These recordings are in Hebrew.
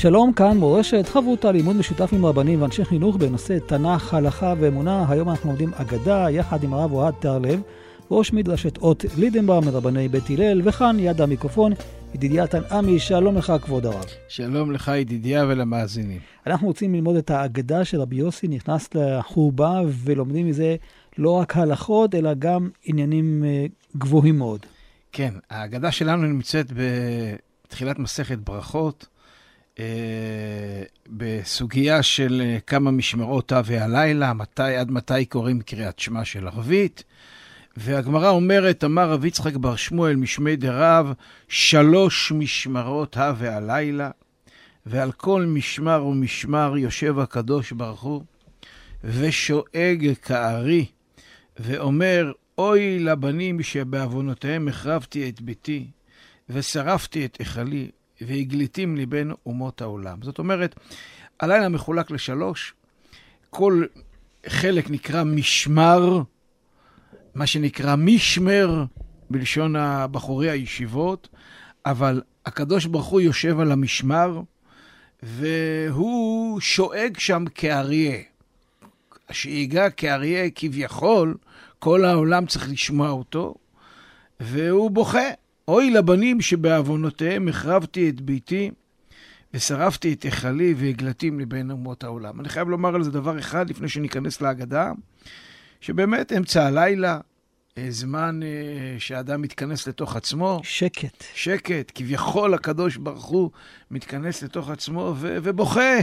שלום, כאן מורשת, חברותה לימוד משותף עם רבנים ואנשי חינוך בנושא תנ"ך, הלכה ואמונה. היום אנחנו לומדים אגדה יחד עם הרב אוהד תרלב, ראש מדרשת אות לידנבאום מרבני בית הלל, וכאן יד המיקרופון, ידידיה תנעמי, שלום לך כבוד הרב. שלום לך ידידיה ולמאזינים. אנחנו רוצים ללמוד את האגדה של רבי יוסי, נכנס לחורבה ולומדים מזה לא רק הלכות, אלא גם עניינים אה, גבוהים מאוד. כן, האגדה שלנו נמצאת בתחילת מסכת ברכות. אה, בסוגיה של אה, כמה משמרות הווה הלילה, מתי, עד מתי קוראים קריאת שמע של ערבית. והגמרא אומרת, אמר רב יצחק בר שמואל משמי דרב, שלוש משמרות הווה הלילה, ועל כל משמר ומשמר יושב הקדוש ברוך הוא, ושואג כארי, ואומר, אוי לבנים שבעוונותיהם החרבתי את ביתי, ושרפתי את היכלי, והגליתים מבין אומות העולם. זאת אומרת, הלילה מחולק לשלוש, כל חלק נקרא משמר, מה שנקרא משמר בלשון הבחורי הישיבות, אבל הקדוש ברוך הוא יושב על המשמר, והוא שואג שם כאריה. השאיגה כאריה כביכול, כל העולם צריך לשמוע אותו, והוא בוכה. אוי לבנים שבעוונותיהם החרבתי את ביתי ושרפתי את היכלי והגלתי מבין אומות העולם. אני חייב לומר על זה דבר אחד לפני שניכנס להגדה, שבאמת אמצע הלילה, אה, זמן אה, שאדם מתכנס לתוך עצמו. שקט. שקט, כביכול הקדוש ברוך הוא מתכנס לתוך עצמו ו- ובוכה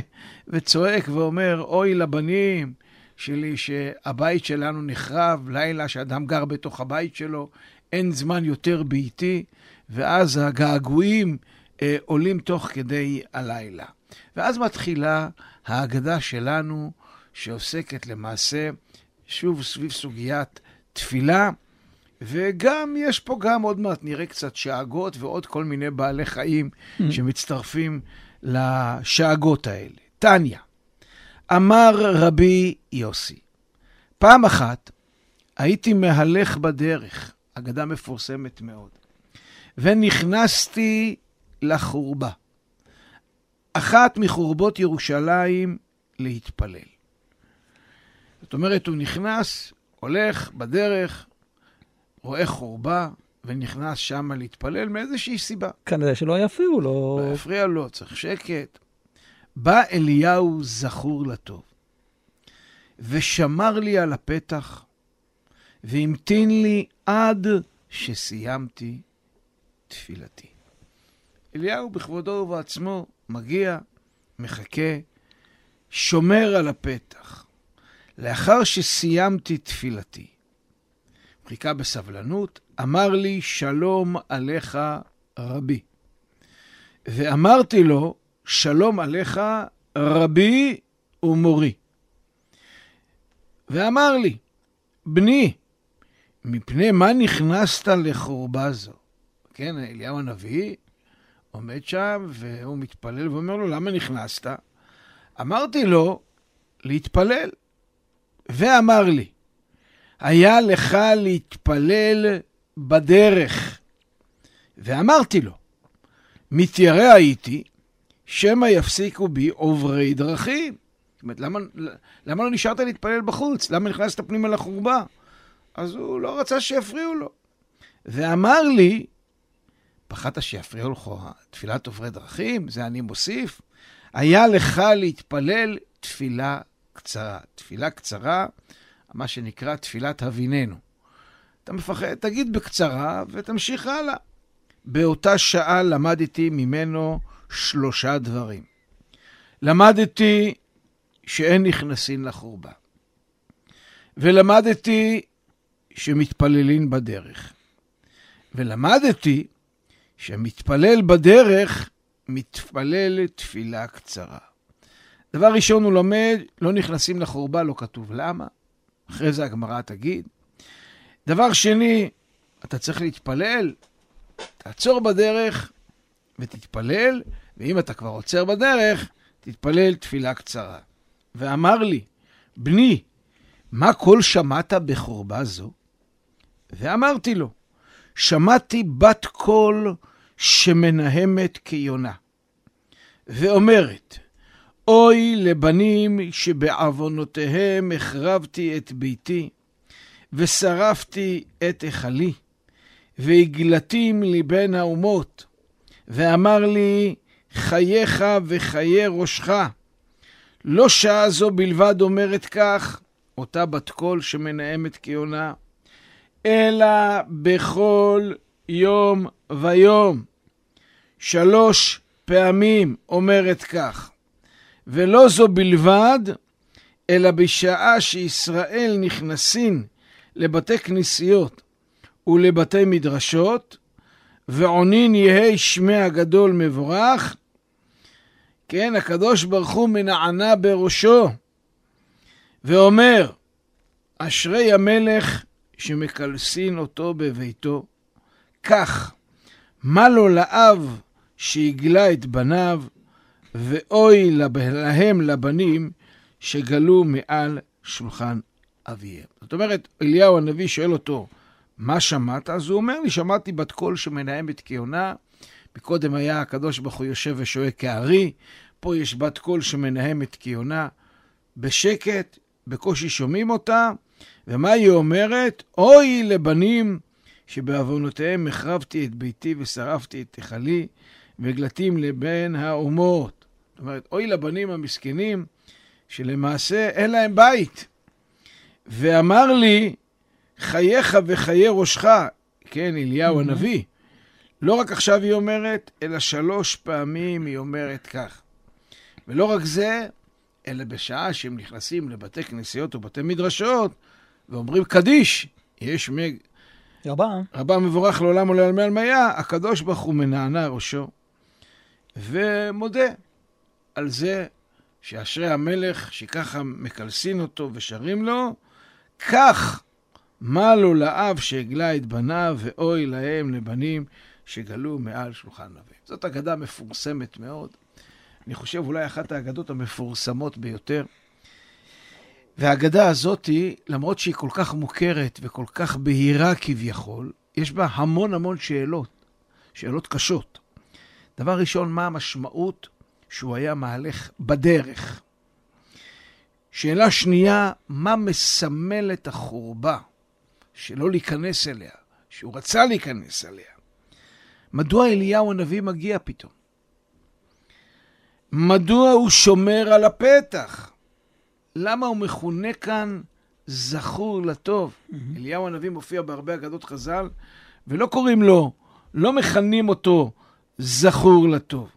וצועק ואומר, אוי לבנים שלי שהבית שלנו נחרב, לילה שאדם גר בתוך הבית שלו, אין זמן יותר ביתי, ואז הגעגועים אה, עולים תוך כדי הלילה. ואז מתחילה ההגדה שלנו, שעוסקת למעשה, שוב, סביב סוגיית תפילה, וגם, יש פה גם עוד מעט נראה קצת שאגות ועוד כל מיני בעלי חיים mm. שמצטרפים לשאגות האלה. טניה, אמר רבי יוסי, פעם אחת הייתי מהלך בדרך, אגדה מפורסמת מאוד, ונכנסתי לחורבה. אחת מחורבות ירושלים להתפלל. זאת אומרת, הוא נכנס, הולך בדרך, רואה חורבה, ונכנס שמה להתפלל מאיזושהי סיבה. כנראה שלא יפריעו לו. לא יפריע לו, צריך שקט. בא אליהו זכור לטוב, ושמר לי על הפתח, והמתין לי עד שסיימתי תפילתי. אליהו בכבודו ובעצמו מגיע, מחכה, שומר על הפתח. לאחר שסיימתי תפילתי, חיכה בסבלנות, אמר לי, שלום עליך רבי. ואמרתי לו, שלום עליך רבי ומורי. ואמר לי, בני, מפני מה נכנסת לחורבה זו? כן, אליהו הנביא עומד שם והוא מתפלל ואומר לו, למה נכנסת? אמרתי לו, להתפלל. ואמר לי, היה לך להתפלל בדרך. ואמרתי לו, מתיירא הייתי, שמא יפסיקו בי עוברי דרכים. זאת אומרת, למה, למה לא נשארת להתפלל בחוץ? למה נכנסת פנימה לחורבה? אז הוא לא רצה שיפריעו לו. ואמר לי, פחדת שיפריעו לך תפילת עוברי דרכים? זה אני מוסיף. היה לך להתפלל תפילה קצרה. תפילה קצרה, מה שנקרא תפילת הביננו. אתה מפחד, תגיד בקצרה ותמשיך הלאה. באותה שעה למדתי ממנו שלושה דברים. למדתי שאין נכנסים לחורבה. ולמדתי שמתפללים בדרך. ולמדתי שמתפלל בדרך, מתפלל תפילה קצרה. דבר ראשון הוא לומד, לא נכנסים לחורבה, לא כתוב למה. אחרי זה הגמרא תגיד. דבר שני, אתה צריך להתפלל, תעצור בדרך ותתפלל, ואם אתה כבר עוצר בדרך, תתפלל תפילה קצרה. ואמר לי, בני, מה כל שמעת בחורבה זו? ואמרתי לו, שמעתי בת קול שמנהמת כיונה, ואומרת, אוי לבנים שבעוונותיהם החרבתי את ביתי, ושרפתי את היכלי, והגלתים מבין האומות, ואמר לי, חייך וחיי ראשך. לא שעה זו בלבד אומרת כך, אותה בת קול שמנהמת כיונה, אלא בכל יום ויום. שלוש פעמים אומרת כך. ולא זו בלבד, אלא בשעה שישראל נכנסים לבתי כנסיות ולבתי מדרשות, ועונין יהא שמי הגדול מבורך, כן, הקדוש ברוך הוא מנענה בראשו, ואומר, אשרי המלך שמקלסין אותו בביתו. כך, מה לו לאב שהגלה את בניו, ואוי להם לבנים שגלו מעל שולחן אביהם. זאת אומרת, אליהו הנביא שואל אותו, מה שמעת? אז הוא אומר לי, שמעתי בת קול שמנהמת כהונה. מקודם היה הקדוש ברוך הוא יושב ושואג כארי, פה יש בת קול שמנהמת כהונה. בשקט, בקושי שומעים אותה, ומה היא אומרת? אוי לבנים שבעוונותיהם החרבתי את ביתי ושרפתי את היכלי, וגלתים לבין האומות. זאת אומרת, אוי לבנים המסכנים, שלמעשה אין להם בית. ואמר לי, חייך וחיי ראשך, כן, אליהו הנביא. לא רק עכשיו היא אומרת, אלא שלוש פעמים היא אומרת כך. ולא רק זה, אלא בשעה שהם נכנסים לבתי כנסיות ובתי מדרשות ואומרים קדיש, יש מג... רבה. רבה מבורך לעולם ולעלמי עלמיה, הקדוש ברוך הוא מנענע ראשו ומודה על זה שאשרי המלך שככה מקלסין אותו ושרים לו, כך מה לו לאב שהגלה את בניו, ואוי להם לבנים שגלו מעל שולחן נביא. זאת אגדה מפורסמת מאוד. אני חושב אולי אחת האגדות המפורסמות ביותר. והאגדה הזאת, למרות שהיא כל כך מוכרת וכל כך בהירה כביכול, יש בה המון המון שאלות, שאלות קשות. דבר ראשון, מה המשמעות שהוא היה מהלך בדרך? שאלה שנייה, מה מסמל את החורבה? שלא להיכנס אליה, שהוא רצה להיכנס אליה. מדוע אליהו הנביא מגיע פתאום? מדוע הוא שומר על הפתח? למה הוא מכונה כאן זכור לטוב? Mm-hmm. אליהו הנביא מופיע בהרבה אגדות חז"ל, ולא קוראים לו, לא מכנים אותו זכור לטוב.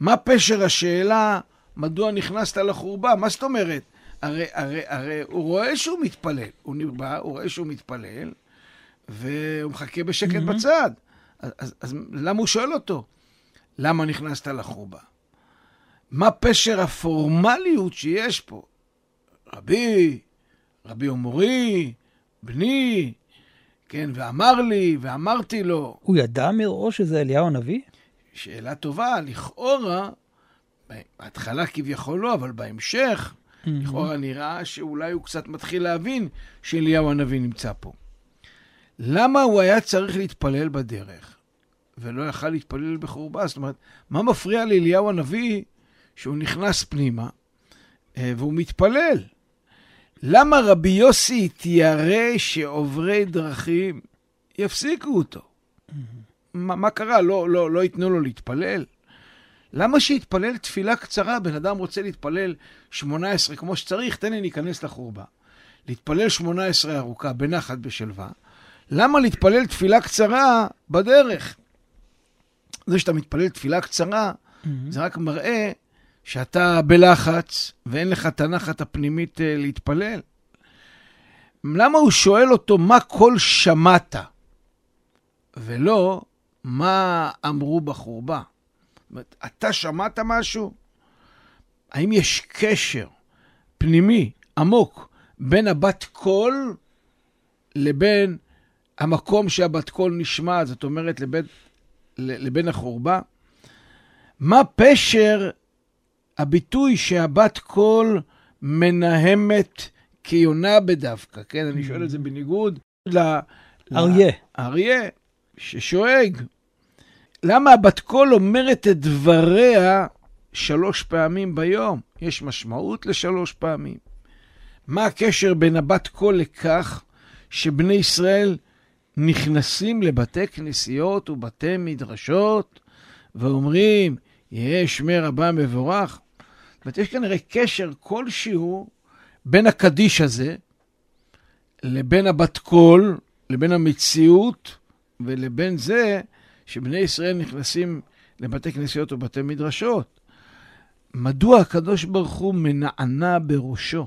מה פשר השאלה, מדוע נכנסת לחורבה? מה זאת אומרת? הרי, הרי, הרי הוא רואה שהוא מתפלל. הוא נרבע, הוא רואה שהוא מתפלל, והוא מחכה בשקט mm-hmm. בצד. אז, אז, אז למה הוא שואל אותו? למה נכנסת לחורבה? מה פשר הפורמליות שיש פה? רבי, רבי ומורי, בני, כן, ואמר לי, ואמרתי לו. הוא ידע מראש שזה אליהו הנביא? שאלה טובה, לכאורה, בהתחלה כביכול לא, אבל בהמשך, mm-hmm. לכאורה נראה שאולי הוא קצת מתחיל להבין שאליהו הנביא נמצא פה. למה הוא היה צריך להתפלל בדרך, ולא יכל להתפלל בחורבה? זאת אומרת, מה מפריע לאליהו הנביא שהוא נכנס פנימה אה, והוא מתפלל? למה רבי יוסי התיירא שעוברי דרכים יפסיקו אותו? Mm-hmm. מה, מה קרה? לא, לא, לא ייתנו לו להתפלל? למה שיתפלל תפילה קצרה? בן אדם רוצה להתפלל 18 כמו שצריך, תן לי להיכנס לחורבה. להתפלל 18 ארוכה, בנחת, בשלווה. למה להתפלל תפילה קצרה בדרך? זה שאתה מתפלל תפילה קצרה, mm-hmm. זה רק מראה שאתה בלחץ ואין לך את הנחת הפנימית uh, להתפלל. למה הוא שואל אותו מה כל שמעת, ולא מה אמרו בחורבה? אומרת, אתה שמעת משהו? האם יש קשר פנימי עמוק בין הבת קול לבין המקום שהבת קול נשמע, זאת אומרת לבין, לבין החורבה? מה פשר הביטוי שהבת קול מנהמת כיונה בדווקא, כן? אני שואל את זה בניגוד ל... אריה. אריה, ששואג. למה הבת קול אומרת את דבריה שלוש פעמים ביום? יש משמעות לשלוש פעמים. מה הקשר בין הבת קול לכך שבני ישראל נכנסים לבתי כנסיות ובתי מדרשות ואומרים, יהא שמי רבה מבורך? זאת אומרת, יש כנראה קשר כלשהו בין הקדיש הזה לבין הבת קול, לבין המציאות ולבין זה שבני ישראל נכנסים לבתי כנסיות ובתי מדרשות. מדוע הקדוש ברוך הוא מנענה בראשו?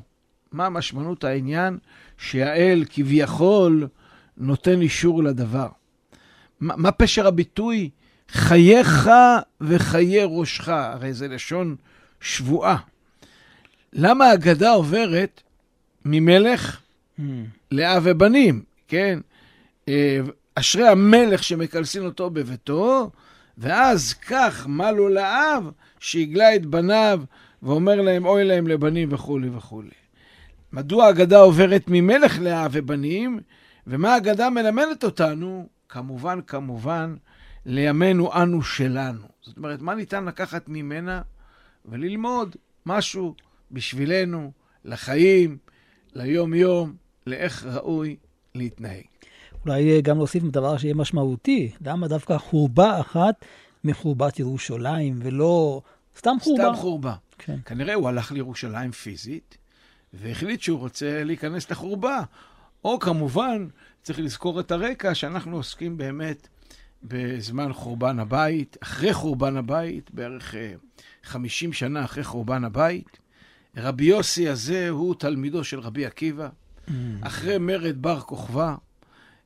מה משמעות העניין שהאל כביכול נותן אישור לדבר? מה, מה פשר הביטוי חייך וחיי ראשך? הרי זה לשון שבועה. למה ההגדה עוברת ממלך Mm. לאב ובנים, כן? אה, אשרי המלך שמקלסין אותו בביתו, ואז כך מה לו לאב שהגלה את בניו ואומר להם אוי להם לבנים וכולי וכולי. מדוע ההגדה עוברת ממלך לאב ובנים, ומה ההגדה מלמדת אותנו? כמובן, כמובן, לימינו אנו שלנו. זאת אומרת, מה ניתן לקחת ממנה וללמוד משהו בשבילנו, לחיים, ליום-יום, לאיך ראוי להתנהג. אולי גם להוסיף דבר שיהיה משמעותי. למה דווקא חורבה אחת מחורבת ירושלים, ולא סתם חורבה? סתם חורבה. כן. כנראה הוא הלך לירושלים פיזית, והחליט שהוא רוצה להיכנס לחורבה. או כמובן, צריך לזכור את הרקע שאנחנו עוסקים באמת בזמן חורבן הבית, אחרי חורבן הבית, בערך אה, 50 שנה אחרי חורבן הבית. רבי יוסי הזה הוא תלמידו של רבי עקיבא. Mm. אחרי מרד בר כוכבא,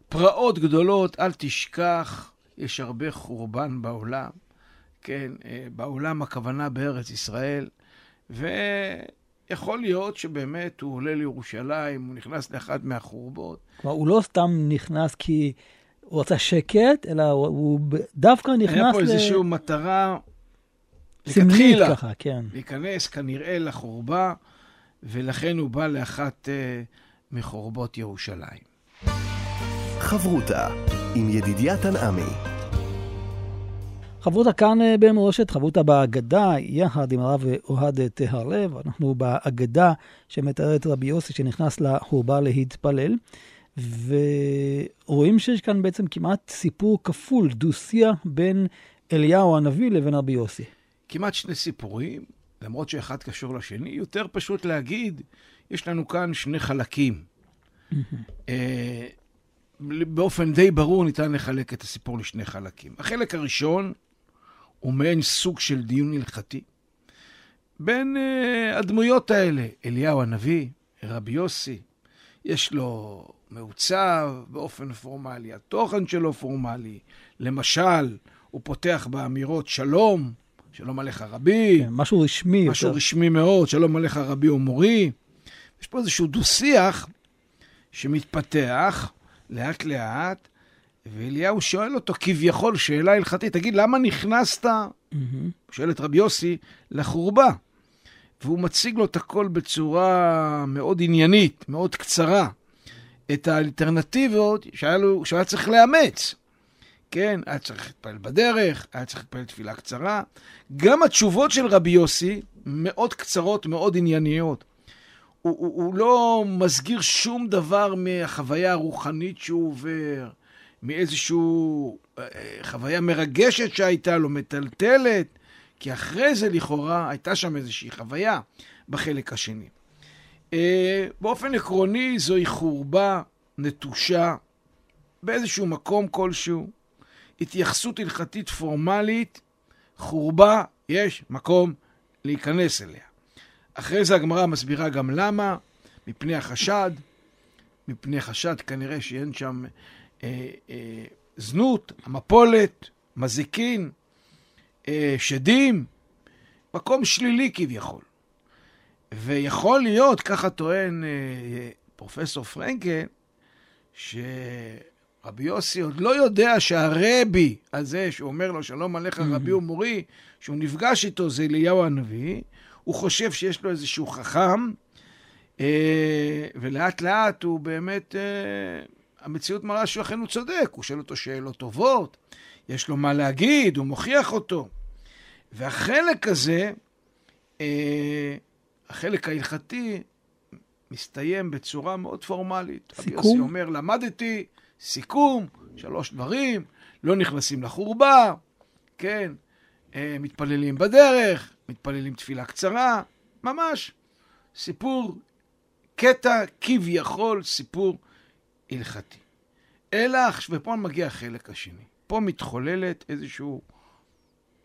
פרעות גדולות, אל תשכח, יש הרבה חורבן בעולם, כן, אה, בעולם הכוונה בארץ ישראל, ויכול להיות שבאמת הוא עולה לירושלים, הוא נכנס לאחת מהחורבות. כלומר, הוא לא סתם נכנס כי הוא רצה שקט, אלא הוא, הוא דווקא נכנס היה פה ל... איזושהי מטרה, סמלית ככה, כן. להיכנס כנראה לחורבה, ולכן הוא בא לאחת אה, מחורבות ירושלים. חברותה עם ידידיה תנעמי. חברותה כאן אה, במורשת, חברותה בהגדה, יחד עם הרב אוהד טהרלב. אנחנו בהגדה שמתארת רבי יוסי שנכנס לחורבה להתפלל. ורואים שיש כאן בעצם כמעט סיפור כפול, דו-שיח בין אליהו הנביא לבין רבי יוסי. כמעט שני סיפורים, למרות שאחד קשור לשני, יותר פשוט להגיד, יש לנו כאן שני חלקים. אה, באופן די ברור ניתן לחלק את הסיפור לשני חלקים. החלק הראשון הוא מעין סוג של דיון הלכתי בין uh, הדמויות האלה, אליהו הנביא, רבי יוסי, יש לו מעוצב באופן פורמלי, התוכן שלו פורמלי. למשל, הוא פותח באמירות שלום, שלום עליך רבי, כן, משהו רשמי משהו יותר. רשמי מאוד, שלום עליך רבי ומורי. יש פה איזשהו דו-שיח שמתפתח לאט לאט, ואליהו שואל אותו כביכול שאלה הלכתית, תגיד, למה נכנסת, מהמם. שואל את רבי יוסי, לחורבה? והוא מציג לו את הכל בצורה מאוד עניינית, מאוד קצרה. את האלטרנטיבות שהיה, לו, שהיה צריך לאמץ. כן, היה צריך להתפלל בדרך, היה צריך להתפלל תפילה קצרה. גם התשובות של רבי יוסי מאוד קצרות, מאוד ענייניות. הוא, הוא, הוא לא מסגיר שום דבר מהחוויה הרוחנית שהוא עובר, מאיזושהי חוויה מרגשת שהייתה לו, מטלטלת, כי אחרי זה לכאורה הייתה שם איזושהי חוויה בחלק השני. אה, באופן עקרוני זוהי חורבה נטושה באיזשהו מקום כלשהו, התייחסות הלכתית פורמלית, חורבה, יש מקום להיכנס אליה. אחרי זה הגמרא מסבירה גם למה, מפני החשד, מפני חשד כנראה שאין שם אה, אה, זנות, המפולת, מזיקין, אה, שדים, מקום שלילי כביכול. ויכול להיות, ככה טוען אה, פרופסור פרנקל, שרבי יוסי עוד לא יודע שהרבי הזה, שהוא אומר לו שלום עליך רבי ומורי, שהוא נפגש איתו, זה אליהו הנביא, הוא חושב שיש לו איזשהו חכם, אה, ולאט לאט הוא באמת, אה, המציאות מראה שהוא אכן הוא צודק, הוא שואל אותו שאלות טובות, יש לו מה להגיד, הוא מוכיח אותו. והחלק הזה, אה, החלק ההלכתי, מסתיים בצורה מאוד פורמלית. סיכום? רבי יוסי אומר, למדתי, סיכום, שלוש דברים, לא נכנסים לחורבה, כן, אה, מתפללים בדרך, מתפללים תפילה קצרה, ממש סיפור, קטע כביכול סיפור הלכתי. אלא, ופה מגיע החלק השני. פה מתחוללת איזושהי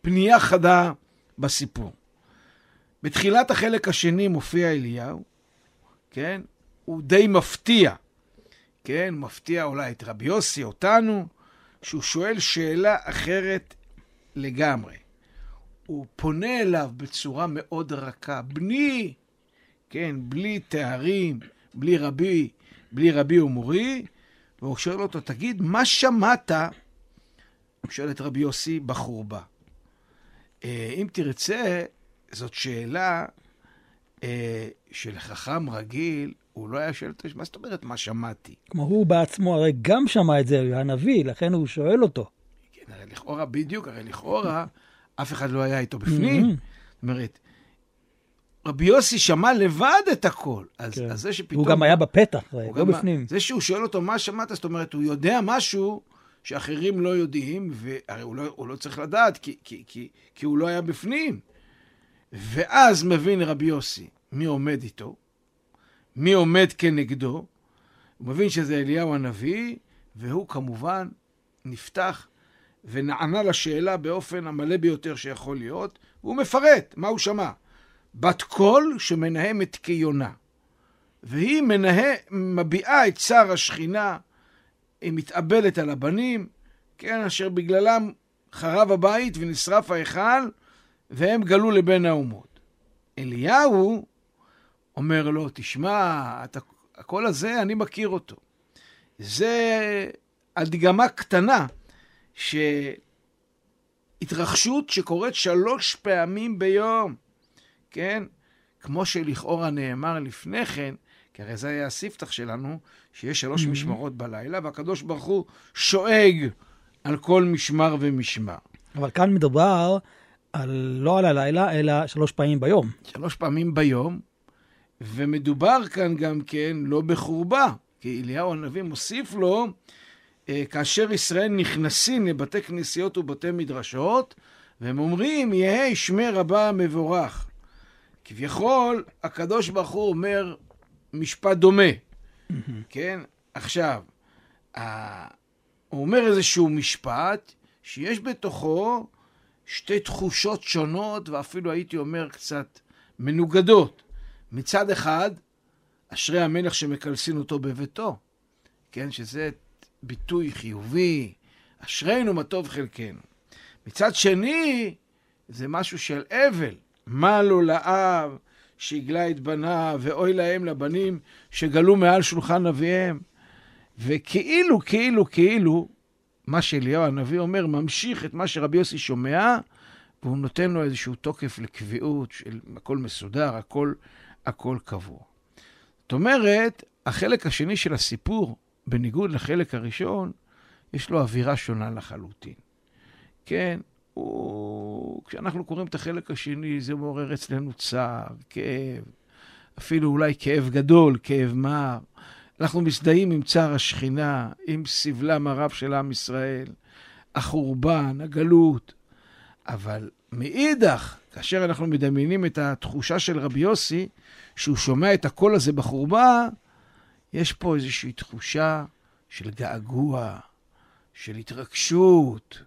פנייה חדה בסיפור. בתחילת החלק השני מופיע אליהו, כן? הוא די מפתיע, כן? מפתיע אולי את רבי יוסי, אותנו, שהוא שואל שאלה אחרת לגמרי. הוא פונה אליו בצורה מאוד רכה. בני, כן, בלי תארים, בלי רבי, בלי רבי ומורי, והוא שואל אותו, תגיד, מה שמעת? הוא שואל את רבי יוסי בחורבה. אה, אם תרצה, זאת שאלה אה, של חכם רגיל, הוא לא היה שואל אותו, מה זאת אומרת מה שמעתי? כמו הוא בעצמו הרי גם שמע את זה, הנביא, לכן הוא שואל אותו. כן, הרי לכאורה, בדיוק, הרי לכאורה, אף אחד לא היה איתו בפנים. זאת אומרת, רבי יוסי שמע לבד את הכל. אז, כן. אז זה שפתאום... הוא גם היה בפתח, לא גם- בפנים. זה שהוא שואל אותו מה שמעת, זאת אומרת, הוא יודע משהו שאחרים לא יודעים, והרי הוא לא, הוא לא צריך לדעת, כי, כי, כי, כי הוא לא היה בפנים. ואז מבין רבי יוסי מי עומד איתו, מי עומד כנגדו, הוא מבין שזה אליהו הנביא, והוא כמובן נפתח ונענה לשאלה באופן המלא ביותר שיכול להיות, והוא מפרט מה הוא שמע. בת קול שמנהמת כיונה. והיא מנה... מביעה את צער השכינה, היא מתאבלת על הבנים, כן, אשר בגללם חרב הבית ונשרף ההיכל, והם גלו לבין האומות. אליהו אומר לו, תשמע, אתה, הקול הזה, אני מכיר אותו. זה הדגמה קטנה, שהתרחשות שקורית שלוש פעמים ביום, כן? כמו שלכאורה נאמר לפני כן, כי הרי זה היה הספתח שלנו, שיש שלוש משמרות בלילה, והקדוש ברוך הוא שואג על כל משמר ומשמר. אבל כאן מדובר על, לא על הלילה, אלא שלוש פעמים ביום. שלוש פעמים ביום, ומדובר כאן גם כן לא בחורבה, כי אליהו הנביא מוסיף לו, אה, כאשר ישראל נכנסים לבתי כנסיות ובתי מדרשות, והם אומרים, יהא שמי רבה מבורך. כביכול, הקדוש ברוך הוא אומר משפט דומה, כן? עכשיו, הוא אומר איזשהו משפט שיש בתוכו שתי תחושות שונות, ואפילו הייתי אומר קצת מנוגדות. מצד אחד, אשרי המלך שמקלסין אותו בביתו, כן? שזה ביטוי חיובי, אשרינו מה טוב חלקנו. מצד שני, זה משהו של אבל. מה לו לאב שהגלה את בניו, ואוי להם לבנים שגלו מעל שולחן אביהם. וכאילו, כאילו, כאילו, מה שאליהו הנביא אומר, ממשיך את מה שרבי יוסי שומע, והוא נותן לו איזשהו תוקף לקביעות של הכל מסודר, הכל, הכל קבוע. זאת אומרת, החלק השני של הסיפור, בניגוד לחלק הראשון, יש לו אווירה שונה לחלוטין. כן, הוא... כשאנחנו קוראים את החלק השני, זה מעורר אצלנו צער, כאב, אפילו אולי כאב גדול, כאב מר. אנחנו מזדהים עם צער השכינה, עם סבלם הרב של עם ישראל, החורבן, הגלות. אבל מאידך, כאשר אנחנו מדמיינים את התחושה של רבי יוסי, שהוא שומע את הקול הזה בחורבה, יש פה איזושהי תחושה של געגוע, של התרגשות,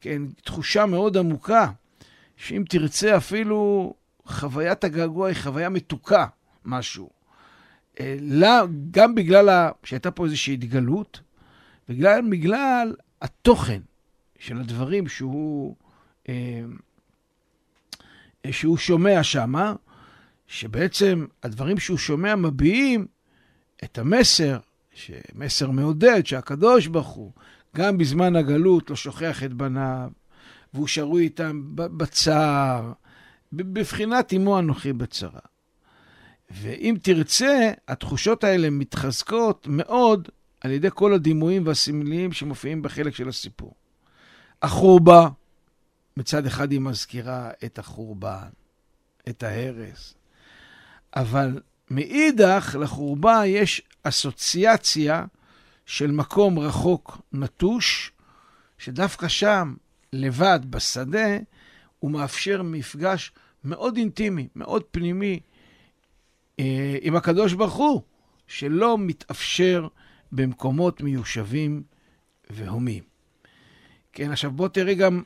כן, תחושה מאוד עמוקה, שאם תרצה אפילו חוויית הגעגוע היא חוויה מתוקה, משהו. אה, לה, גם בגלל ה... שהייתה פה איזושהי התגלות, וגם בגלל התוכן של הדברים שהוא, אה, שהוא שומע שמה, שבעצם הדברים שהוא שומע מביעים את המסר, מסר מעודד, שהקדוש ברוך הוא, גם בזמן הגלות, לא שוכח את בניו, והוא שרוי איתם בצער, בבחינת אמו אנוכי בצרה. ואם תרצה, התחושות האלה מתחזקות מאוד על ידי כל הדימויים והסמליים שמופיעים בחלק של הסיפור. החורבה, מצד אחד היא מזכירה את החורבן, את ההרס, אבל מאידך לחורבה יש אסוציאציה של מקום רחוק נטוש, שדווקא שם, לבד, בשדה, הוא מאפשר מפגש מאוד אינטימי, מאוד פנימי, עם הקדוש ברוך הוא, שלא מתאפשר במקומות מיושבים והומים. כן, עכשיו בוא תראה גם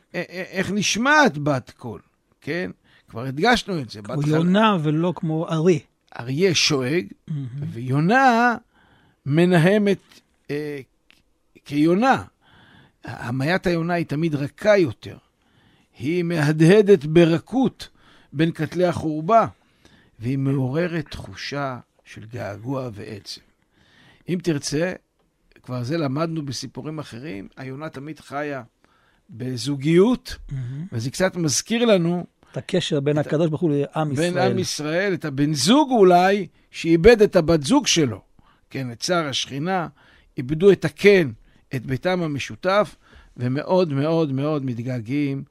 איך נשמעת בת קול, כן? כבר הדגשנו את זה. כמו יונה ולא כמו ארי. אריה שואג, mm-hmm. ויונה מנהמת אה, כיונה. המיית היונה היא תמיד רכה יותר. היא מהדהדת ברכות בין כתלי החורבה, והיא מעוררת תחושה של געגוע ועצם. אם תרצה, כבר זה למדנו בסיפורים אחרים, היונה תמיד חיה בזוגיות, mm-hmm. וזה קצת מזכיר לנו... את הקשר בין את הקדוש ברוך הוא לעם ישראל. בין עם ישראל, את הבן זוג אולי, שאיבד את הבת זוג שלו. כן, את שר השכינה, איבדו את הקן, את ביתם המשותף, ומאוד מאוד מאוד מתגעגעים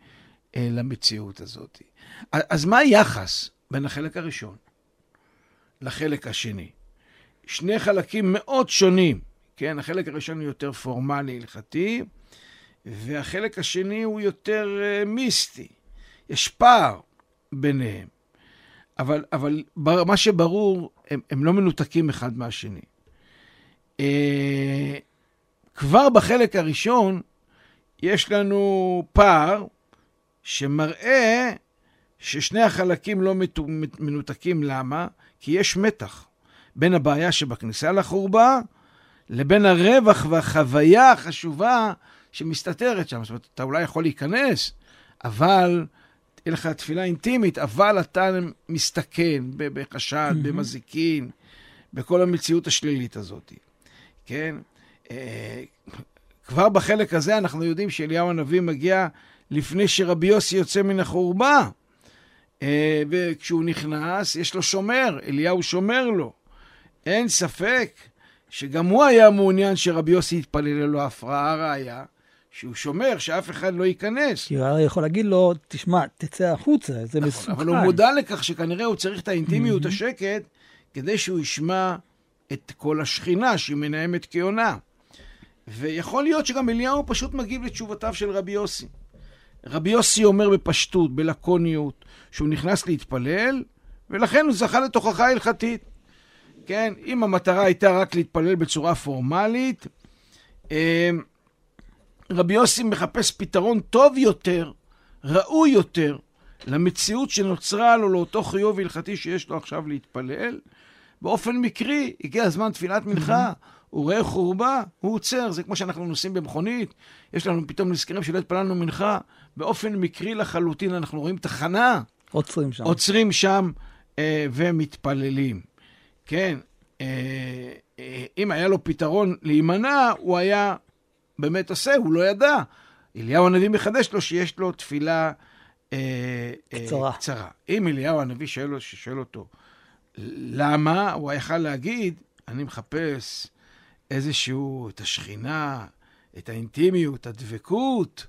אה, למציאות הזאת. אז מה היחס בין החלק הראשון לחלק השני? שני חלקים מאוד שונים, כן? החלק הראשון הוא יותר פורמלי, הלכתי, והחלק השני הוא יותר uh, מיסטי. יש פער ביניהם. אבל, אבל מה שברור, הם, הם לא מנותקים אחד מהשני. Uh, כבר בחלק הראשון יש לנו פער שמראה ששני החלקים לא מנותקים. למה? כי יש מתח בין הבעיה שבכניסה לחורבה לבין הרווח והחוויה החשובה שמסתתרת שם. זאת אומרת, אתה אולי יכול להיכנס, אבל תהיה לך תפילה אינטימית, אבל אתה מסתכן בחשד, mm-hmm. במזיקין, בכל המציאות השלילית הזאת. כן? אה, כבר בחלק הזה אנחנו יודעים שאליהו הנביא מגיע לפני שרבי יוסי יוצא מן החורבה. אה, וכשהוא נכנס, יש לו שומר, אליהו שומר לו. אין ספק שגם הוא היה מעוניין שרבי יוסי יתפלל ללא הפרעה ראיה, שהוא שומר, שאף אחד לא ייכנס. כי הוא הרי יכול להגיד לו, תשמע, תצא החוצה, זה נכון, מסוכן. אבל הוא מודע לכך שכנראה הוא צריך את האינטימיות, השקט, כדי שהוא ישמע את כל השכינה שהיא מנהמת כיונה. ויכול להיות שגם אליהו פשוט מגיב לתשובותיו של רבי יוסי. רבי יוסי אומר בפשטות, בלקוניות, שהוא נכנס להתפלל, ולכן הוא זכה לתוכחה הלכתית. כן, אם המטרה הייתה רק להתפלל בצורה פורמלית, אה, רבי יוסי מחפש פתרון טוב יותר, ראוי יותר, למציאות שנוצרה לו, לאותו חיוב הלכתי שיש לו עכשיו להתפלל. באופן מקרי, הגיע הזמן תפילת מנחה, הוא רואה חורבה, הוא עוצר. זה כמו שאנחנו נוסעים במכונית, יש לנו פתאום נזכרים שלא התפללנו מנחה. באופן מקרי לחלוטין אנחנו רואים תחנה. עוצרים שם. עוצרים שם אה, ומתפללים. כן, אה, אה, אם היה לו פתרון להימנע, הוא היה באמת עושה, הוא לא ידע. אליהו הנביא מחדש לו שיש לו תפילה אה, קצרה. אה, קצרה. אם אליהו הנביא שואל, שואל אותו, למה? הוא יכל להגיד, אני מחפש איזשהו, את השכינה, את האינטימיות, הדבקות.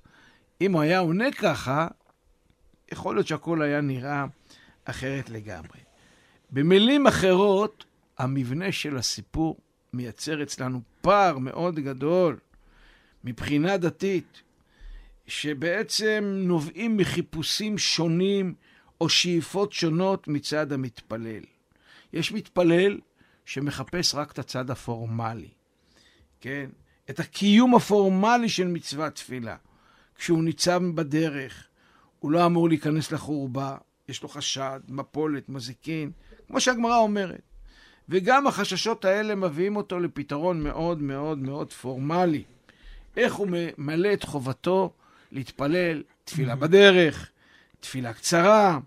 אם הוא היה עונה ככה, יכול להיות שהכל היה נראה אחרת לגמרי. במילים אחרות, המבנה של הסיפור מייצר אצלנו פער מאוד גדול מבחינה דתית, שבעצם נובעים מחיפושים שונים או שאיפות שונות מצד המתפלל. יש מתפלל שמחפש רק את הצד הפורמלי, כן? את הקיום הפורמלי של מצוות תפילה. כשהוא ניצב בדרך, הוא לא אמור להיכנס לחורבה, יש לו חשד, מפולת, מזיקין, כמו שהגמרא אומרת. וגם החששות האלה מביאים אותו לפתרון מאוד מאוד מאוד פורמלי. איך הוא ממלא את חובתו להתפלל תפילה בדרך, תפילה קצרה,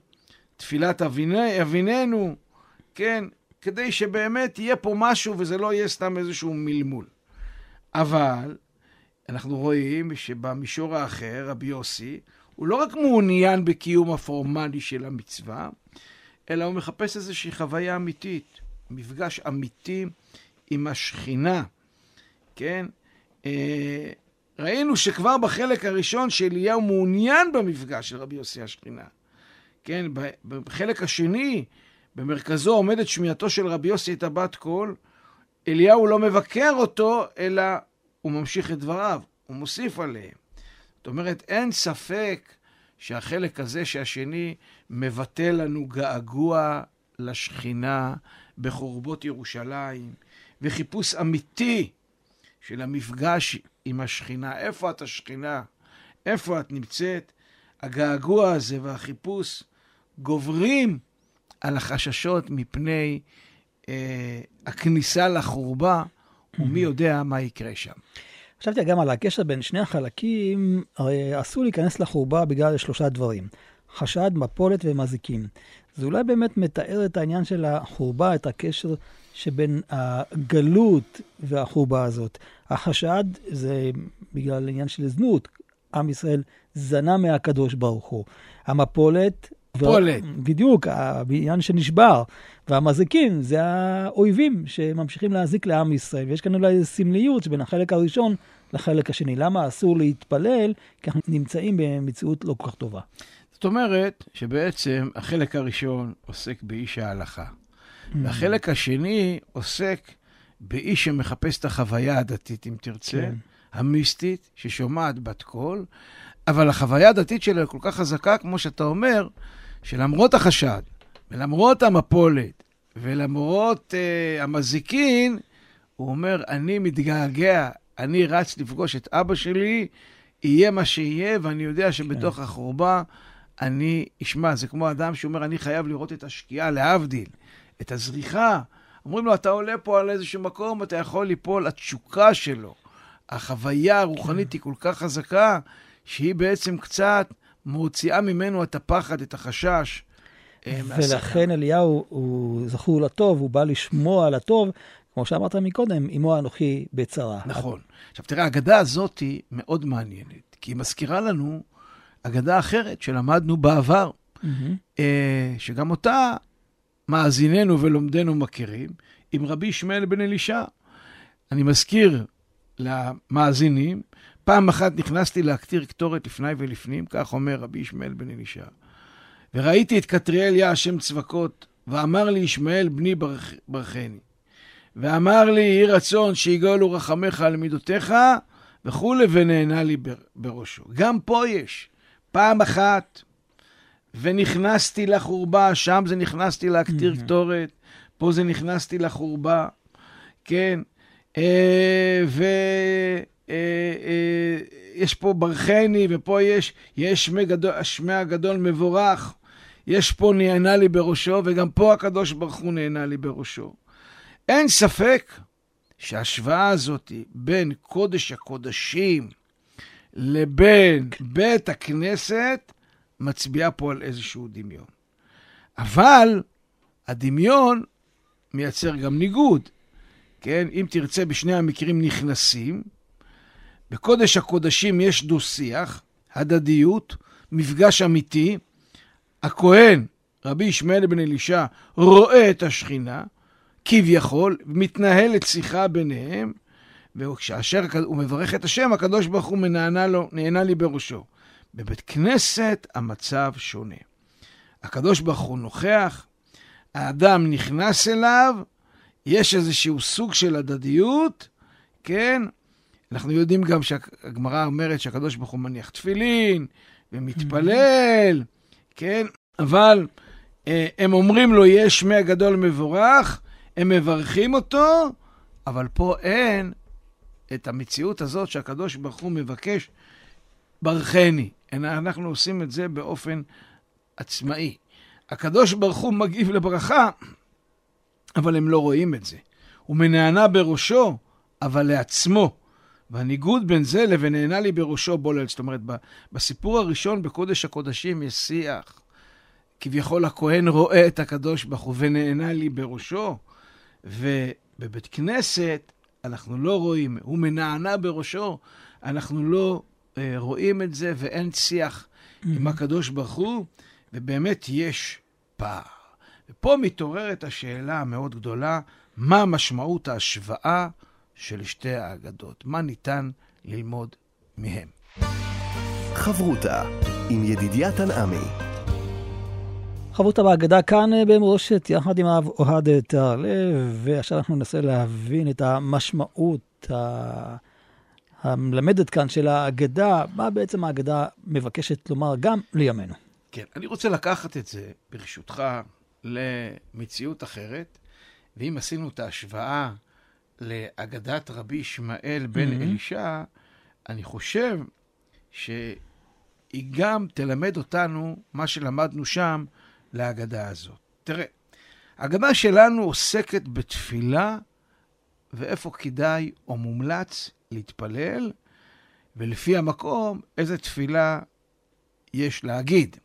תפילת אביני, אביננו, כן? כדי שבאמת יהיה פה משהו וזה לא יהיה סתם איזשהו מלמול. אבל אנחנו רואים שבמישור האחר, רבי יוסי, הוא לא רק מעוניין בקיום הפורמלי של המצווה, אלא הוא מחפש איזושהי חוויה אמיתית, מפגש אמיתי עם השכינה, כן? אה, ראינו שכבר בחלק הראשון שאליהו מעוניין במפגש של רבי יוסי השכינה. כן, בחלק השני, במרכזו עומדת שמיעתו של רבי יוסי את הבת קול, אליהו לא מבקר אותו, אלא הוא ממשיך את דבריו, הוא מוסיף עליהם. זאת אומרת, אין ספק שהחלק הזה שהשני מבטא לנו געגוע לשכינה בחורבות ירושלים, וחיפוש אמיתי של המפגש עם השכינה. איפה את השכינה? איפה את נמצאת? הגעגוע הזה והחיפוש גוברים על החששות מפני הכניסה לחורבה, ומי יודע מה יקרה שם. חשבתי גם על הקשר בין שני החלקים, הרי אסור להיכנס לחורבה בגלל שלושה דברים. חשד, מפולת ומזיקים. זה אולי באמת מתאר את העניין של החורבה, את הקשר שבין הגלות והחורבה הזאת. החשד זה בגלל עניין של זנות. עם ישראל זנה מהקדוש ברוך הוא. המפולת... מפולת. ו... בדיוק, העניין שנשבר. והמזיקים זה האויבים שממשיכים להזיק לעם ישראל. ויש כאן אולי סמליות בין החלק הראשון לחלק השני. למה אסור להתפלל? כי אנחנו נמצאים במציאות לא כל כך טובה. זאת אומרת שבעצם החלק הראשון עוסק באיש ההלכה. Mm. והחלק השני עוסק באיש שמחפש את החוויה הדתית, אם תרצה, כן. המיסטית, ששומעת בת קול, אבל החוויה הדתית שלו היא כל כך חזקה, כמו שאתה אומר, שלמרות החשד, ולמרות המפולת, ולמרות uh, המזיקין, הוא אומר, אני מתגעגע, אני רץ לפגוש את אבא שלי, יהיה מה שיהיה, ואני יודע שבתוך כן. החורבה אני אשמע. זה כמו אדם שאומר, אני חייב לראות את השקיעה, להבדיל, את הזריחה. אומרים לו, אתה עולה פה על איזשהו מקום, אתה יכול ליפול, התשוקה שלו, החוויה הרוחנית היא כל כך חזקה, שהיא בעצם קצת מוציאה ממנו את הפחד, את החשש. אה, ולכן אליהו הוא זכור לטוב, הוא בא לשמוע על הטוב, כמו שאמרת מקודם, עמו אנוכי בצרה. נכון. עכשיו תראה, האגדה הזאת היא מאוד מעניינת, כי היא מזכירה לנו אגדה אחרת שלמדנו בעבר, mm-hmm. שגם אותה מאזיננו ולומדנו מכירים, עם רבי ישמעאל בן אלישע. אני מזכיר למאזינים, פעם אחת נכנסתי להקטיר קטורת לפני ולפנים, כך אומר רבי ישמעאל בן אלישע. וראיתי את כתריאל יא השם צבקות, ואמר לי ישמעאל בני ברכ... ברכני. ואמר לי, יהי רצון שיגאלו רחמך על מידותיך, וכולי, ונענה לי בראשו. גם פה יש. פעם אחת, ונכנסתי לחורבה, שם זה נכנסתי להקטיר קטורת, פה זה נכנסתי לחורבה, כן? אה, אה, אה, פה ברכני, ופה יש, יש שמי, גדול, שמי הגדול מבורך, יש פה נהנה לי בראשו, וגם פה הקדוש ברוך הוא נהנה לי בראשו. אין ספק שההשוואה הזאת בין קודש הקודשים לבין בית הכנסת מצביעה פה על איזשהו דמיון. אבל הדמיון מייצר גם ניגוד. כן, אם תרצה, בשני המקרים נכנסים. בקודש הקודשים יש דו-שיח, הדדיות, מפגש אמיתי. הכהן, רבי ישמעאל בן אלישע, רואה את השכינה, כביכול, מתנהלת שיחה ביניהם, וכאשר הוא מברך את השם, הקדוש ברוך הוא מנענה לו, נהנה לי בראשו. בבית כנסת המצב שונה. הקדוש ברוך הוא נוכח, האדם נכנס אליו, יש איזשהו סוג של הדדיות, כן? אנחנו יודעים גם שהגמרא אומרת שהקדוש ברוך הוא מניח תפילין ומתפלל, כן? אבל אה, הם אומרים לו, יש שמי הגדול מבורך, הם מברכים אותו, אבל פה אין את המציאות הזאת שהקדוש ברוך הוא מבקש, ברכני. אנחנו עושים את זה באופן עצמאי. הקדוש ברוך הוא מגיב לברכה, אבל הם לא רואים את זה. הוא מנענה בראשו, אבל לעצמו. והניגוד בין זה לבין נהנה לי בראשו בולל. זאת אומרת, בסיפור הראשון בקודש הקודשים יש שיח, כביכול הכהן רואה את הקדוש ברוך הוא ונענה לי בראשו, ובבית כנסת אנחנו לא רואים, הוא מנענע בראשו, אנחנו לא אה, רואים את זה ואין שיח mm-hmm. עם הקדוש ברוך הוא, ובאמת יש פער. ופה מתעוררת השאלה המאוד גדולה, מה משמעות ההשוואה של שתי האגדות? מה ניתן ללמוד מהם? חברותה עם ידידיה תנעמי. חברותה בהגדה כאן אה, במורשת, יחד עם אוהד תהרלב, ועכשיו אנחנו ננסה להבין את המשמעות ה... המלמדת כאן של ההגדה, מה בעצם ההגדה מבקשת לומר גם לימינו. כן, אני רוצה לקחת את זה, ברשותך, למציאות אחרת, ואם עשינו את ההשוואה לאגדת רבי ישמעאל בן mm-hmm. אלישע, אני חושב שהיא גם תלמד אותנו מה שלמדנו שם להגדה הזאת. תראה, ההגדה שלנו עוסקת בתפילה ואיפה כדאי או מומלץ להתפלל, ולפי המקום, איזה תפילה יש להגיד.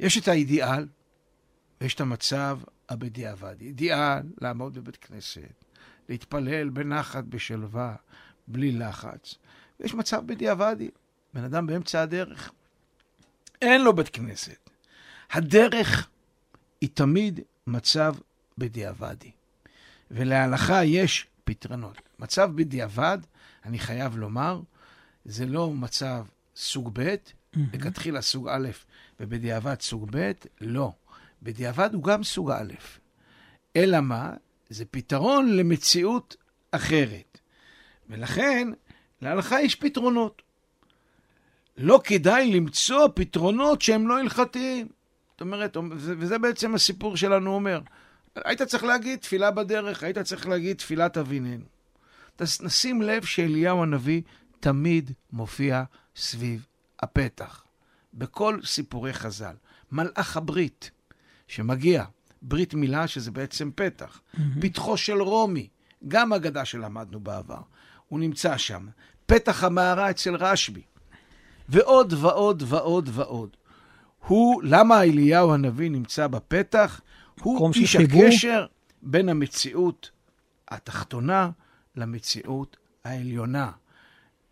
יש את האידיאל, ויש את המצב הבדיעבד. אידיאל, לעמוד בבית כנסת, להתפלל בנחת, בשלווה, בלי לחץ. ויש מצב בדיעבדי, בן אדם באמצע הדרך, אין לו בית כנסת. הדרך היא תמיד מצב בדיעבדי, ולהלכה יש פתרונות. מצב בדיעבד, אני חייב לומר, זה לא מצב סוג ב', לכתחילה סוג א' ובדיעבד סוג ב', לא. בדיעבד הוא גם סוג א'. אלא מה? זה פתרון למציאות אחרת. ולכן, להלכה יש פתרונות. לא כדאי למצוא פתרונות שהם לא הלכתיים. זאת אומרת, וזה בעצם הסיפור שלנו אומר. היית צריך להגיד תפילה בדרך, היית צריך להגיד תפילת אביננו. נשים לב שאליהו הנביא תמיד מופיע סביב הפתח. בכל סיפורי חז"ל. מלאך הברית, שמגיע, ברית מילה, שזה בעצם פתח. Mm-hmm. פתחו של רומי, גם אגדה שלמדנו בעבר. הוא נמצא שם. פתח המערה אצל רשב"י. ועוד ועוד ועוד ועוד. הוא, למה אליהו הנביא נמצא בפתח? הוא איש הקשר בין המציאות התחתונה למציאות העליונה.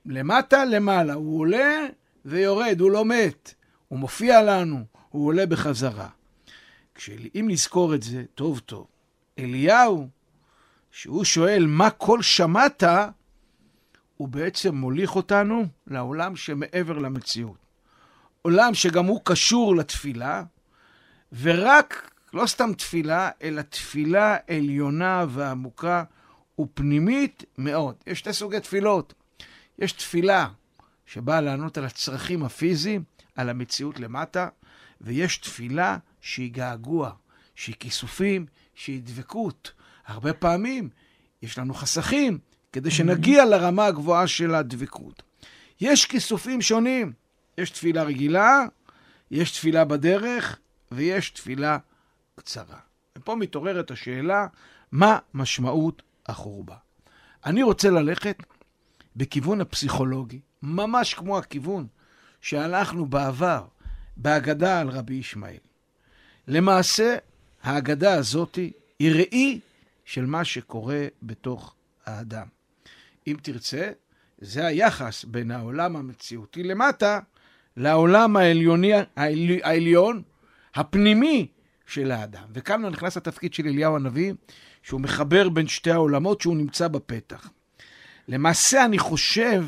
למטה, למעלה. הוא עולה ויורד, הוא לא מת. הוא מופיע לנו, הוא עולה בחזרה. אם נזכור את זה טוב טוב, אליהו, שהוא שואל מה כל שמעת, הוא בעצם מוליך אותנו לעולם שמעבר למציאות. עולם שגם הוא קשור לתפילה, ורק, לא סתם תפילה, אלא תפילה עליונה ועמוקה ופנימית מאוד. יש שתי סוגי תפילות. יש תפילה שבאה לענות על הצרכים הפיזיים, על המציאות למטה, ויש תפילה שהיא געגוע, שהיא כיסופים, שהיא דבקות. הרבה פעמים יש לנו חסכים כדי שנגיע לרמה הגבוהה של הדבקות. יש כיסופים שונים. יש תפילה רגילה, יש תפילה בדרך, ויש תפילה קצרה. ופה מתעוררת השאלה, מה משמעות החורבה? אני רוצה ללכת בכיוון הפסיכולוגי, ממש כמו הכיוון שהלכנו בעבר בהגדה על רבי ישמעאל. למעשה, ההגדה הזאת היא ראי של מה שקורה בתוך האדם. אם תרצה, זה היחס בין העולם המציאותי למטה לעולם העליוני, העלי, העליון, הפנימי של האדם. וכאן נכנס התפקיד של אליהו הנביא, שהוא מחבר בין שתי העולמות שהוא נמצא בפתח. למעשה אני חושב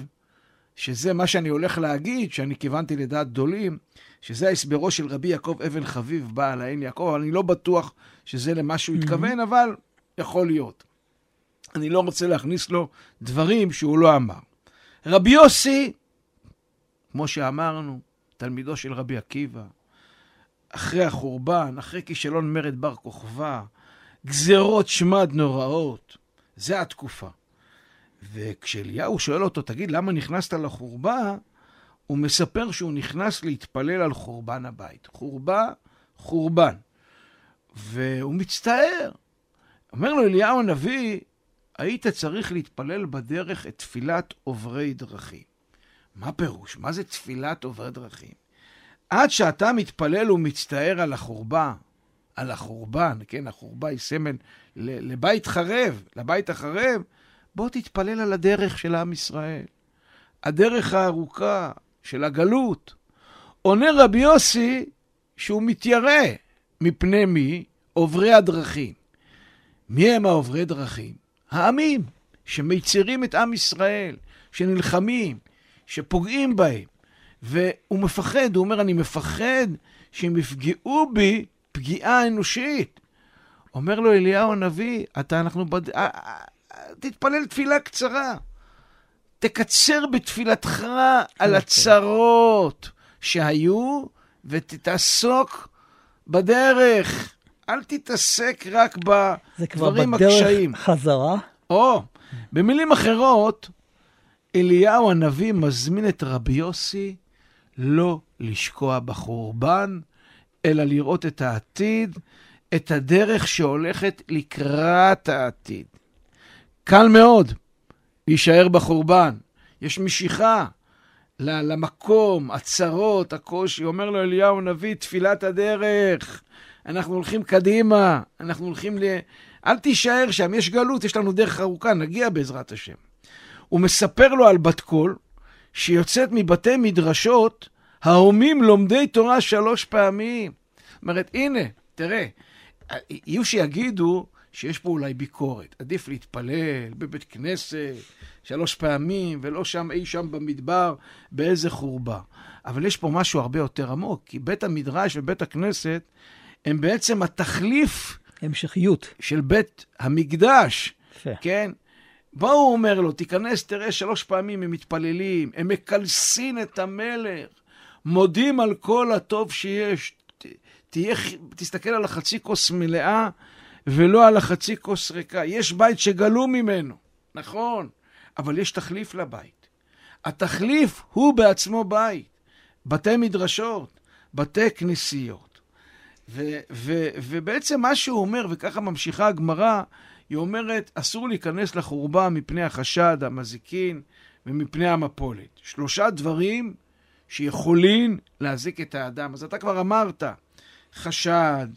שזה מה שאני הולך להגיד, שאני כיוונתי לדעת גדולים, שזה ההסברו של רבי יעקב אבן חביב, בעל העין יעקב, אבל אני לא בטוח שזה למה שהוא. התכוון, אבל יכול להיות. אני לא רוצה להכניס לו דברים שהוא לא אמר. רבי יוסי, כמו שאמרנו, תלמידו של רבי עקיבא, אחרי החורבן, אחרי כישלון מרד בר כוכבא, גזרות שמד נוראות, זה התקופה. וכשאליהו שואל אותו, תגיד, למה נכנסת לחורבה? הוא מספר שהוא נכנס להתפלל על חורבן הבית. חורבה, חורבן. והוא מצטער. אומר לו אליהו הנביא, היית צריך להתפלל בדרך את תפילת עוברי דרכים. מה פירוש? מה זה תפילת עוברי דרכים? עד שאתה מתפלל ומצטער על החורבה, על החורבן, כן, החורבה היא סמל לבית חרב, לבית החרב, בוא תתפלל על הדרך של עם ישראל. הדרך הארוכה של הגלות. עונה רבי יוסי שהוא מתיירא מפני מי? עוברי הדרכים. מי הם העוברי דרכים? העמים שמיצרים את עם ישראל, שנלחמים, שפוגעים בהם. והוא מפחד, הוא אומר, אני מפחד שהם יפגעו בי פגיעה אנושית. אומר לו אליהו הנביא, אתה, אנחנו, בד... אה, אה, תתפלל תפילה קצרה. תקצר בתפילתך על הצרות שהיו, ותתעסוק בדרך. אל תתעסק רק בדברים הקשיים. זה כבר בדרך חזרה? או, במילים אחרות, אליהו הנביא מזמין את רבי יוסי לא לשקוע בחורבן, אלא לראות את העתיד, את הדרך שהולכת לקראת העתיד. קל מאוד להישאר בחורבן. יש משיכה למקום, הצרות, הקושי. אומר לו אליהו הנביא, תפילת הדרך. אנחנו הולכים קדימה, אנחנו הולכים ל... אל תישאר שם, יש גלות, יש לנו דרך ארוכה, נגיע בעזרת השם. הוא מספר לו על בת קול, שיוצאת מבתי מדרשות, ההומים לומדי תורה שלוש פעמים. זאת אומרת, הנה, תראה, יהיו שיגידו שיש פה אולי ביקורת. עדיף להתפלל בבית כנסת שלוש פעמים, ולא שם אי שם במדבר באיזה חורבה. אבל יש פה משהו הרבה יותר עמוק, כי בית המדרש ובית הכנסת הם בעצם התחליף... המשכיות. של בית המקדש. יפה. כן? בואו, הוא אומר לו, תיכנס, תראה, שלוש פעמים הם מתפללים, הם מקלסין את המלך, מודים על כל הטוב שיש. תהיה, תסתכל על החצי כוס מלאה ולא על החצי כוס ריקה. יש בית שגלו ממנו, נכון, אבל יש תחליף לבית. התחליף הוא בעצמו בית. בתי מדרשות, בתי כנסיות. ו, ו, ובעצם מה שהוא אומר, וככה ממשיכה הגמרא, היא אומרת, אסור להיכנס לחורבה מפני החשד, המזיקין ומפני המפולת. שלושה דברים שיכולים להזיק את האדם. אז אתה כבר אמרת, חשד,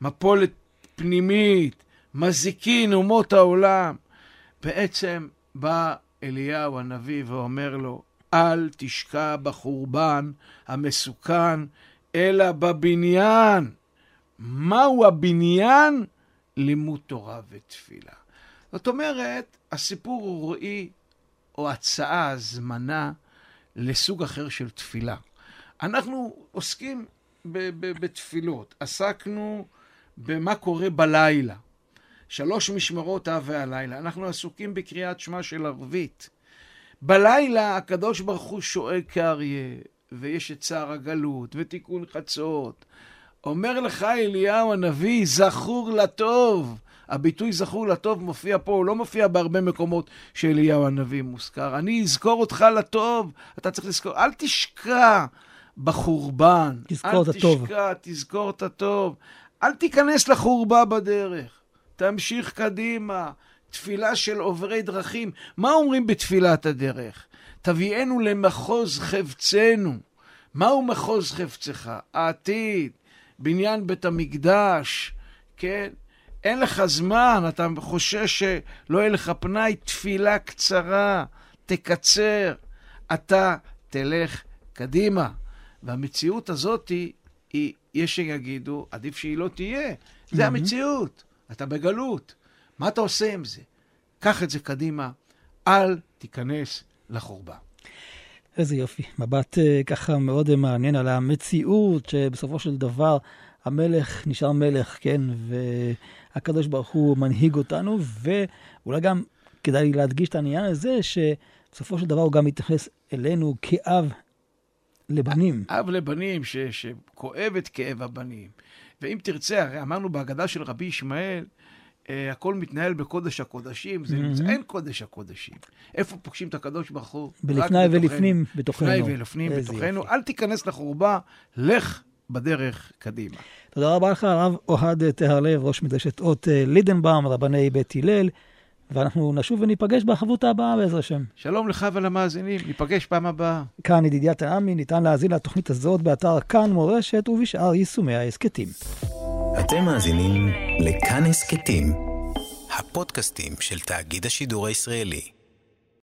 מפולת פנימית, מזיקין אומות העולם. בעצם בא אליהו הנביא ואומר לו, אל תשקע בחורבן המסוכן, אלא בבניין. מהו הבניין? לימוד תורה ותפילה. זאת אומרת, הסיפור הוא רואי, או הצעה, הזמנה, לסוג אחר של תפילה. אנחנו עוסקים בתפילות. עסקנו במה קורה בלילה. שלוש משמרות אב והלילה. אנחנו עסוקים בקריאת שמע של ערבית. בלילה הקדוש ברוך הוא שואג כאריה, ויש את צער הגלות, ותיקון חצות. אומר לך אליהו הנביא, זכור לטוב. הביטוי זכור לטוב מופיע פה, הוא לא מופיע בהרבה מקומות שאליהו הנביא מוזכר. אני אזכור אותך לטוב, אתה צריך לזכור, אל תשקע בחורבן. תזכור את הטוב. אל תשקע, תזכור את הטוב. אל תיכנס לחורבה בדרך. תמשיך קדימה. תפילה של עוברי דרכים. מה אומרים בתפילת הדרך? תביאנו למחוז חפצנו. מהו מחוז חפצך? העתיד, בניין בית המקדש, כן? אין לך זמן, אתה חושש שלא יהיה לך פנאי, תפילה קצרה, תקצר, אתה תלך קדימה. והמציאות הזאת היא, יש שיגידו, עדיף שהיא לא תהיה. זה המציאות, אתה בגלות. מה אתה עושה עם זה? קח את זה קדימה, אל תיכנס לחורבה. איזה יופי. מבט uh, ככה מאוד מעניין על המציאות, שבסופו של דבר המלך נשאר מלך, כן? והקדוש ברוך הוא מנהיג אותנו, ואולי גם כדאי להדגיש את העניין הזה, שבסופו של דבר הוא גם מתייחס אלינו כאב לבנים. אב לבנים, ש, שכואב את כאב הבנים. ואם תרצה, הרי אמרנו בהגדה של רבי ישמעאל, אה, הכל מתנהל בקודש הקודשים, זה mm-hmm. אין קודש הקודשים. איפה פוגשים את הקדוש ברוך הוא? בלפני ולפנים בתוכנו. לפני ולפנים בתוכנו. אל תיכנס לחורבה, לך בדרך קדימה. תודה רבה לך, הרב אוהד טהרלב, ראש מדרשת אות אה, לידנבאום, רבני בית הלל. ואנחנו נשוב וניפגש בחברותה הבאה בעזר השם. שלום לך ולמאזינים, ניפגש פעם הבאה. כאן ידידיה תנעמי, ניתן להאזין לתוכנית הזאת באתר כאן מורשת ובשאר יישומי ההסכתים. אתם מאזינים לכאן הסכתים, הפודקאסטים של תאגיד השידור הישראלי.